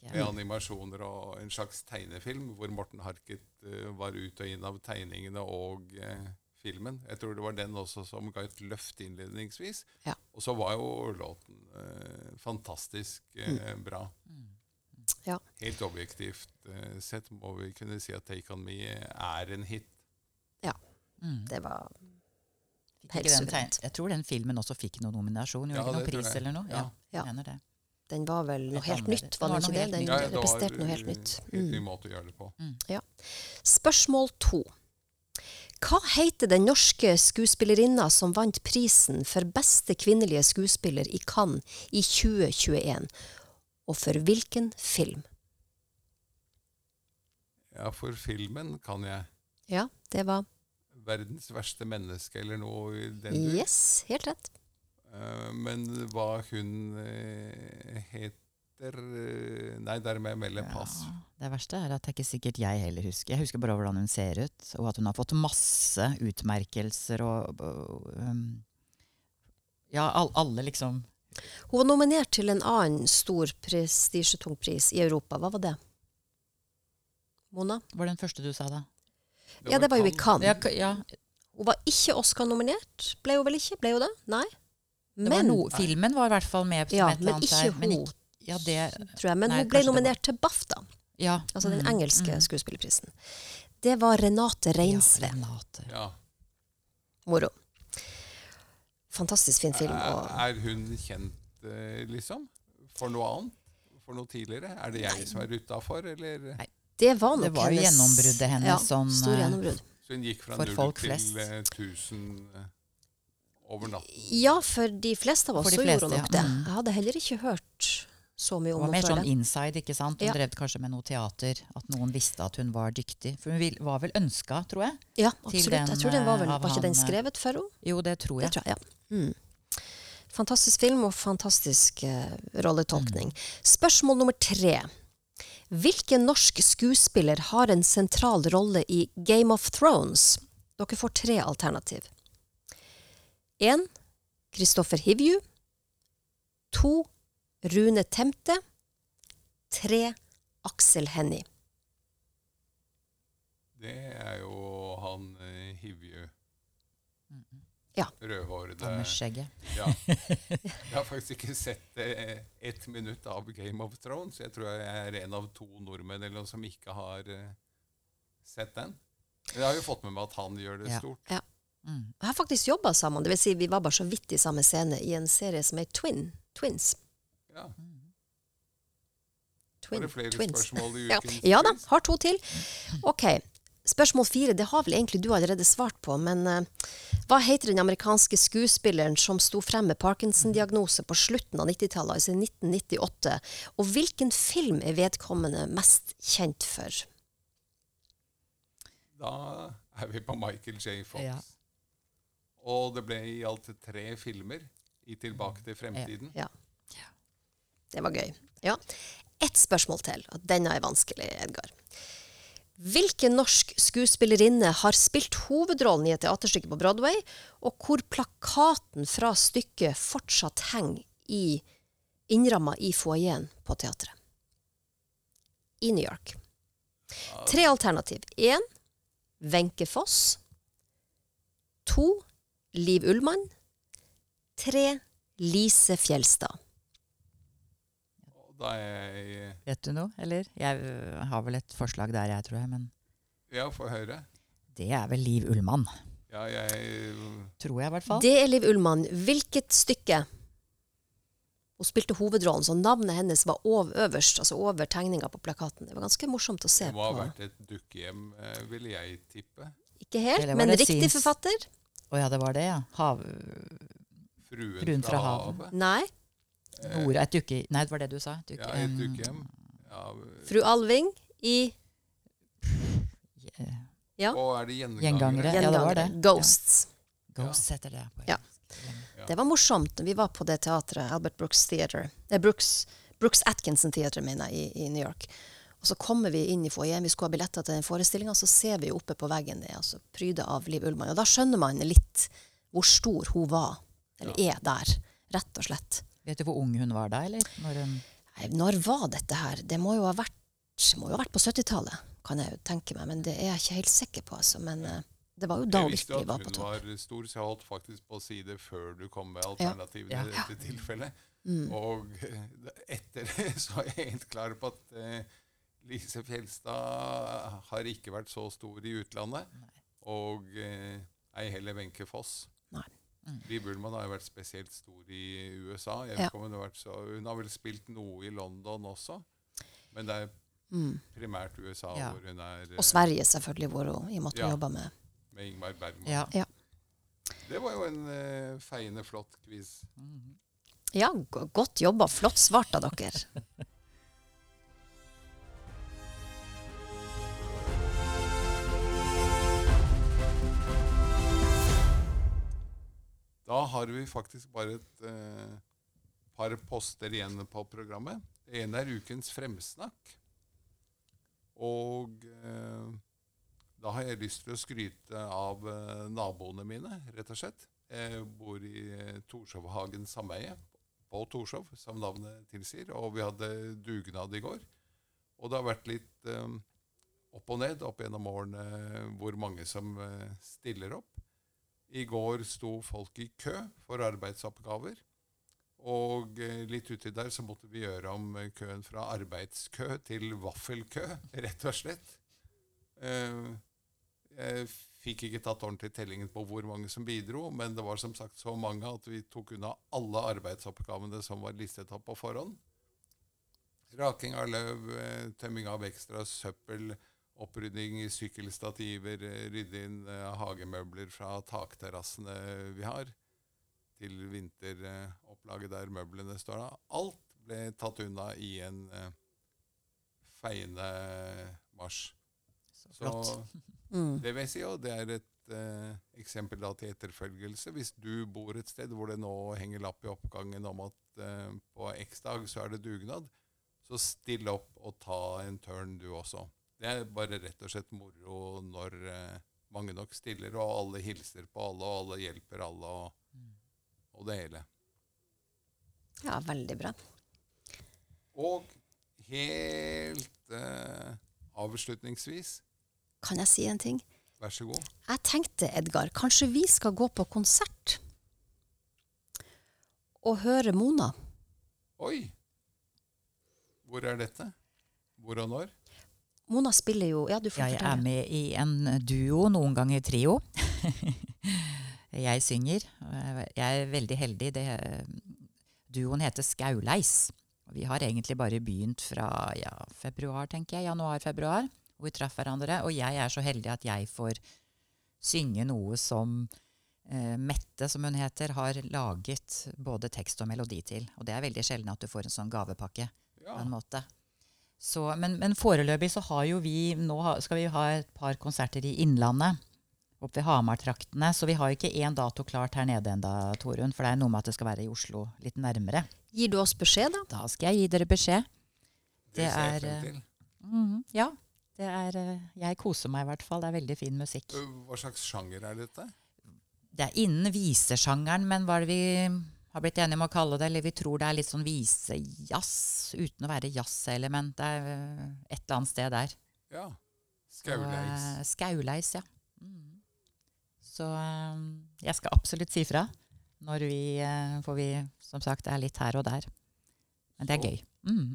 [SPEAKER 3] husker
[SPEAKER 1] med animasjoner og en slags tegnefilm hvor Morten Harket uh, var ut og inn av tegningene og uh, filmen. Jeg tror det var den også som ga et løft innledningsvis.
[SPEAKER 2] Ja.
[SPEAKER 1] Og så var jo låten uh, fantastisk mm. bra.
[SPEAKER 2] Ja.
[SPEAKER 1] Helt objektivt sett må vi kunne si at Take On Me er en hit.
[SPEAKER 3] Mm.
[SPEAKER 2] Det var Helt suverent.
[SPEAKER 3] jeg tror den filmen også fikk noen nominasjon. Gjorde
[SPEAKER 1] Ja,
[SPEAKER 3] ikke noen pris eller noe? Ja,
[SPEAKER 1] Ja.
[SPEAKER 2] Ja. Den var vel noe
[SPEAKER 3] Helt
[SPEAKER 2] nytt, var den ikke det? Den.
[SPEAKER 1] Ja,
[SPEAKER 2] representerte noe helt nytt.
[SPEAKER 1] helt ny
[SPEAKER 2] Mm.
[SPEAKER 1] måte å gjøre det på.
[SPEAKER 2] Spørsmål to. Hva heter den norske skuespillerinna som vant prisen for beste kvinnelige skuespiller i Cannes i 2021? Og for hvilken film?
[SPEAKER 1] Ja, for filmen kan jeg
[SPEAKER 2] Ja, det var
[SPEAKER 1] 'Verdens verste menneske' eller noe i den du
[SPEAKER 2] Yes, helt rett.
[SPEAKER 1] Eh, men hva hun eh, heter eh, Nei, der må jeg melde pass.
[SPEAKER 3] Ja, det verste er at det er ikke sikkert jeg heller husker. Jeg husker bare hvordan hun ser ut, og at hun har fått masse utmerkelser og, og um, Ja, all, alle liksom
[SPEAKER 2] Hun var nominert til en annen stor prestisjetung pris i Europa. Hva var det? Mona?
[SPEAKER 3] Var det den første du sa, da?
[SPEAKER 2] ja, det var jo i Cannes.
[SPEAKER 3] Ja, ja,
[SPEAKER 2] Hun var ikke Oscar-nominert. Ble hun vel ikke? Ble hun det? Nei.
[SPEAKER 3] Det var
[SPEAKER 2] Men,
[SPEAKER 3] no, filmen var i hvert fall med som
[SPEAKER 2] ja, men ikke
[SPEAKER 3] der. Men
[SPEAKER 2] hun,
[SPEAKER 3] ja, det,
[SPEAKER 2] tror jeg. Men
[SPEAKER 3] Nei,
[SPEAKER 2] hun ble nominert til BAFTA,
[SPEAKER 3] ja.
[SPEAKER 2] altså den
[SPEAKER 3] mm,
[SPEAKER 2] engelske
[SPEAKER 3] mm.
[SPEAKER 2] skuespillerprisen. Det var Renate Reinsve.
[SPEAKER 3] Ja, Renate.
[SPEAKER 1] Ja.
[SPEAKER 2] Moro. Fantastisk fin film. Og,
[SPEAKER 1] er hun kjent, eh, liksom? For noe annet? For noe tidligere? Er det jeg som er utafor, eller?
[SPEAKER 2] det var nok
[SPEAKER 3] Det var jo
[SPEAKER 2] hennes
[SPEAKER 3] gjennombruddet hennes
[SPEAKER 2] ja,
[SPEAKER 3] sånn,
[SPEAKER 2] Stor
[SPEAKER 3] eh,
[SPEAKER 2] gjennombrudd.
[SPEAKER 1] Så hun gikk fra null til
[SPEAKER 3] flest.
[SPEAKER 1] eh, 1000 eh, over natten?
[SPEAKER 2] Ja, for de fleste av oss
[SPEAKER 3] fleste,
[SPEAKER 2] gjorde nok
[SPEAKER 3] ja.
[SPEAKER 2] det.
[SPEAKER 3] Mm.
[SPEAKER 2] Jeg hadde heller ikke hørt så mye om henne.
[SPEAKER 3] Det
[SPEAKER 2] var mer
[SPEAKER 3] sånn
[SPEAKER 2] det.
[SPEAKER 3] inside, ikke sant? Hun
[SPEAKER 2] Ja.
[SPEAKER 3] drev kanskje med noe teater. At noen visste at hun var dyktig. For hun var vel ønska, tror jeg.
[SPEAKER 2] Ja, absolutt.
[SPEAKER 3] den,
[SPEAKER 2] jeg tror den var vel
[SPEAKER 3] eh,
[SPEAKER 2] Var ikke den
[SPEAKER 3] han, den
[SPEAKER 2] skrevet for henne?
[SPEAKER 3] Jo, det tror
[SPEAKER 2] Det
[SPEAKER 3] jeg.
[SPEAKER 2] tror jeg, ja. Mm. Fantastisk film og fantastisk uh, rolletolkning. Spørsmål nummer tre. Hvilken norsk skuespiller har en sentral rolle i Game of Thrones? Dere får tre alternativ. 1. Kristoffer Hivju. 2. Rune Temte. 3. Aksel Hennie.
[SPEAKER 1] Det er jo han eh, Hivju.
[SPEAKER 2] Ja.
[SPEAKER 1] Rødhårede
[SPEAKER 3] Han med skjegget.
[SPEAKER 1] Ja. [LAUGHS] Jeg har faktisk ikke sett eh, ett minutt av Game of Thrones. Jeg tror jeg er en av to nordmenn eller noe som ikke har eh, sett den. Men jeg har jo fått med meg at han gjør det
[SPEAKER 3] Ja.
[SPEAKER 1] stort.
[SPEAKER 3] Mm.
[SPEAKER 2] Jeg har faktisk jobba sammen. Det vil si, vi var bare så vidt i samme scene i en serie som er Twin. Twins.
[SPEAKER 1] Ja.
[SPEAKER 2] Twin.
[SPEAKER 1] Var det flere
[SPEAKER 2] Twins.
[SPEAKER 1] spørsmål du [LAUGHS]
[SPEAKER 2] Ja. ja da, har to til. Ok, Spørsmål fire det har vel egentlig du allerede svart på, men uh, hva heter den amerikanske skuespilleren som sto frem med Parkinson-diagnose på slutten av 90-tallet, altså 1998? Og hvilken film er vedkommende mest kjent for?
[SPEAKER 1] Da er vi på Michael J. Fox.
[SPEAKER 3] Ja.
[SPEAKER 1] Og det ble i alt tre filmer i Tilbake til fremtiden.
[SPEAKER 2] Ja. Det var gøy. Ja. Ett spørsmål til, og denne er vanskelig, Edgar. Hvilken norsk skuespillerinne har spilt hovedrollen i et teaterstykke på Broadway, og hvor plakaten fra stykket fortsatt henger i innramma i foajeen på teatret? I New York. Tre alternativ. Én Wenche Foss. To Liv Ullmann. Tre Lise Fjelstad.
[SPEAKER 1] Da er jeg
[SPEAKER 3] Vet du noe, eller? Jeg øh, har vel et forslag der, jeg, tror jeg. Men
[SPEAKER 1] Ja, få høre.
[SPEAKER 3] det er vel Liv Ullmann.
[SPEAKER 1] Ja, jeg
[SPEAKER 3] Tror jeg, i hvert fall.
[SPEAKER 2] Det er Liv Ullmann. Hvilket stykke? Hun spilte hovedrollen, så navnet hennes var over, øverst, altså over tegninga på plakaten. Det var ganske morsomt å se på.
[SPEAKER 1] Det må ha vært et dukkehjem, eh, ville jeg tippe.
[SPEAKER 2] Ikke helt, men riktig forfatter?
[SPEAKER 3] Å ja, det var det, ja. Hav...
[SPEAKER 1] Fruen,
[SPEAKER 3] Fruen
[SPEAKER 1] fra,
[SPEAKER 3] fra havet.
[SPEAKER 1] havet.
[SPEAKER 2] Nei.
[SPEAKER 3] Nora, et dukke... Nei, det var det du sa. Dukke,
[SPEAKER 1] Ja, et
[SPEAKER 3] em,
[SPEAKER 1] dukkehjem. Ja,
[SPEAKER 2] Fru Alving i
[SPEAKER 3] yeah.
[SPEAKER 2] Ja.
[SPEAKER 1] og er det gjengangere?
[SPEAKER 3] Gjengangere. Ja, det var det.
[SPEAKER 2] Ghosts.
[SPEAKER 3] Ghosts heter det.
[SPEAKER 2] Ja.
[SPEAKER 1] Ja.
[SPEAKER 2] Det var morsomt. Vi var på det teatret, Albert Brooks Theater. Eh, Brooks, Brooks Atkinson Theater, mener jeg, i, i New York. Og så kommer vi inn i foajeen, vi skulle ha billetter til den forestillinga, så ser vi oppe på veggen det altså pryda av Liv Ullmann. Og da skjønner man litt hvor stor hun var, eller er der, rett og slett.
[SPEAKER 3] Vet du hvor ung hun var da, eller? Når hun
[SPEAKER 2] Nei, Når var dette her? Det må jo ha vært, må jo ha vært på 70-tallet, kan jeg jo tenke meg. Men det er jeg ikke helt sikker på. Altså. Men eh, det var jo da
[SPEAKER 1] Jeg
[SPEAKER 2] hun
[SPEAKER 1] visste
[SPEAKER 2] virkelig
[SPEAKER 1] at
[SPEAKER 2] var på
[SPEAKER 1] hun var stor, så jeg holdt faktisk på å si det før du kom med alternativene
[SPEAKER 3] Ja.
[SPEAKER 1] i dette tilfellet.
[SPEAKER 2] Mm.
[SPEAKER 1] Og eh, etter det [LAUGHS] så er jeg helt klar på at eh, Lise Fjelstad har ikke vært så stor i utlandet. Og eh, ei heller Wenche Foss.
[SPEAKER 2] Nei.
[SPEAKER 3] Mm.
[SPEAKER 1] Ullmann har jo vært spesielt stor i USA. Jeg
[SPEAKER 2] Ja.
[SPEAKER 1] hun, har vært så, hun har vel spilt noe i London også, men det er
[SPEAKER 2] Mm.
[SPEAKER 1] primært USA
[SPEAKER 3] Ja.
[SPEAKER 1] hvor hun er eh,
[SPEAKER 2] Og Sverige, selvfølgelig, hvor hun, i og med at hun
[SPEAKER 1] Ja.
[SPEAKER 2] jobba med
[SPEAKER 1] med Ingmar Bergman.
[SPEAKER 3] Ja.
[SPEAKER 2] Ja.
[SPEAKER 1] Det var jo en eh, feiende flott quiz.
[SPEAKER 2] Ja, godt jobba. Flott svart av dere. [LAUGHS]
[SPEAKER 1] Da har vi faktisk bare et eh, par poster igjen på programmet. Det ene er ukens fremsnakk. Og eh, da har jeg lyst til å skryte av eh, naboene mine, rett og slett. Jeg bor i eh, Torshovhagen sameie på Torshov, som navnet tilsier. Og vi hadde dugnad i går. Og det har vært litt eh, opp og ned opp gjennom årene hvor mange som eh, stiller opp. I går sto folk i kø for arbeidsoppgaver. Og eh, litt uti der så måtte vi gjøre om køen fra arbeidskø til vaffelkø, rett og slett. Eh, Jeg fikk ikke tatt ordentlig tellingen på hvor mange som bidro, men det var som sagt så mange at vi tok unna alle arbeidsoppgavene som var listet opp på forhånd. Raking av løv, eh, tømming av ekstra søppel, opprydding i sykkelstativer, eh, rydde inn eh, hagemøbler fra takterrassene vi har, til vinteropplaget der møblene står da. Alt ble tatt unna i en eh, feiende marsj.
[SPEAKER 3] Så
[SPEAKER 1] Så. [LAUGHS]
[SPEAKER 2] Mm.
[SPEAKER 1] det vil jeg si, og det er et eh, eksempel da til etterfølgelse. Hvis du bor et sted hvor det nå henger lapp i oppgangen om at eh, på X-dag så er det dugnad, så still opp og ta en turn du også. Det er bare rett og slett moro når eh, mange nok stiller, og alle hilser på alle, og alle hjelper alle, og, og det hele.
[SPEAKER 2] Ja, veldig bra.
[SPEAKER 1] Og helt eh, avslutningsvis,
[SPEAKER 2] Kan jeg si en ting?
[SPEAKER 1] vær så god.
[SPEAKER 2] Jeg tenkte, Edgar, kanskje vi skal gå på konsert og høre Mona.
[SPEAKER 1] Oi! Hvor er dette? Hvor og når?
[SPEAKER 2] Mona spiller jo Ja, du får
[SPEAKER 3] Jeg er med i en duo, noen ganger trio. [LAUGHS] jeg synger. Jeg er veldig heldig. Det, duoen heter Skauleis. Vi har egentlig bare begynt fra ja, februar, tenker jeg. Januar-februar. Hvor vi traff hverandre. Og jeg er så heldig at jeg får synge noe som eh, Mette, som hun heter, har laget både tekst og melodi til. Og det er veldig sjelden at du får en sånn gavepakke
[SPEAKER 1] Ja.
[SPEAKER 3] på en måte. Så, men, men foreløpig så har jo vi Nå skal vi ha et par konserter i Innlandet. Oppe ved Hamar-traktene. Så vi har ikke én dato klart her nede enda, Torunn. For det er noe med at det skal være i Oslo litt nærmere.
[SPEAKER 2] Gir du oss beskjed, da?
[SPEAKER 3] Da skal jeg gi dere beskjed.
[SPEAKER 1] Det,
[SPEAKER 3] Det
[SPEAKER 1] ser jeg frem til.
[SPEAKER 3] Mm, ja. Det er, eh, jeg koser meg i hvert fall. Det er veldig fin musikk.
[SPEAKER 1] Hva slags sjanger er dette?
[SPEAKER 3] Det er innen visesjangeren, men hva er det vi har blitt enige om å kalle det? Eller vi tror det er litt sånn visejazz, uten å være jazzelement. Det er eh, et eller annet sted der.
[SPEAKER 1] Ja. Skauleis.
[SPEAKER 3] Så, Skauleis, ja. Mm. Så eh, jeg skal absolutt si fra når vi eh, For vi, som sagt, er litt her og der. Men det er gøy. Mm.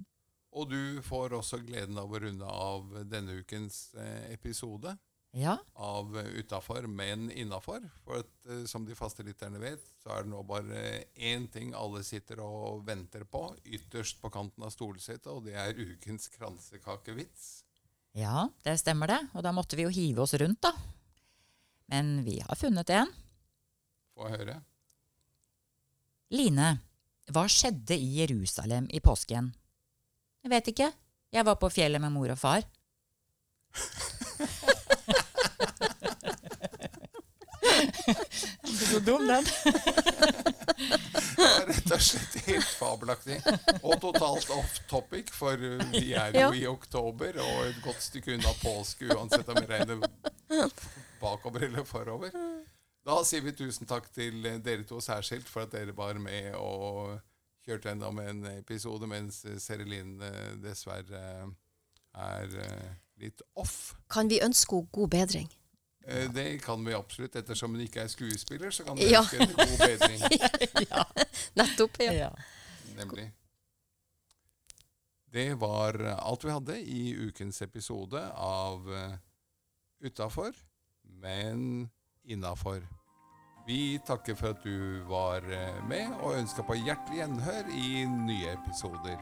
[SPEAKER 1] Og du får også gleden av å runde av denne ukens eh, episode
[SPEAKER 3] Ja.
[SPEAKER 1] av eh, Utafor, men innafor. For at, eh, som de faste lytterne vet, så er det nå bare én ting alle sitter og venter på, ytterst på kanten av stolsetet, og det er ukens kransekakevits.
[SPEAKER 3] ja, det stemmer det. Og da måtte vi jo hive oss rundt, da. Men vi har funnet en.
[SPEAKER 1] Få høre.
[SPEAKER 3] Line, hva skjedde i Jerusalem i påsken? Jeg vet ikke. Jeg var på fjellet med mor og far. [LAUGHS] Ikke så dum, den.
[SPEAKER 1] Det er rett og slett helt fabelaktig. Og totalt off topic, for uh, vi er jo
[SPEAKER 2] Ja.
[SPEAKER 1] i oktober og et godt stykke unna påske, uansett om vi regner bakover eller forover. Da sier vi tusen takk til eh, dere to særskilt for at dere var med og kjørte gjennom en episode, mens Serilin Serelin eh, dessverre er litt off.
[SPEAKER 2] Kan vi ønske henne god bedring?
[SPEAKER 1] Eh, Det kan vi absolutt. Ettersom hun ikke er skuespiller, så kan vi
[SPEAKER 2] Ja.
[SPEAKER 1] ønske en god bedring. [LAUGHS]
[SPEAKER 3] Ja.
[SPEAKER 2] Nettopp. Ja.
[SPEAKER 3] ja.
[SPEAKER 1] Nemlig. Det var alt vi hadde i ukens episode av uh, Utafor, men innafor. Vi takker for at du var eh, med, og ønsker på hjertelig gjenhør i nye episoder.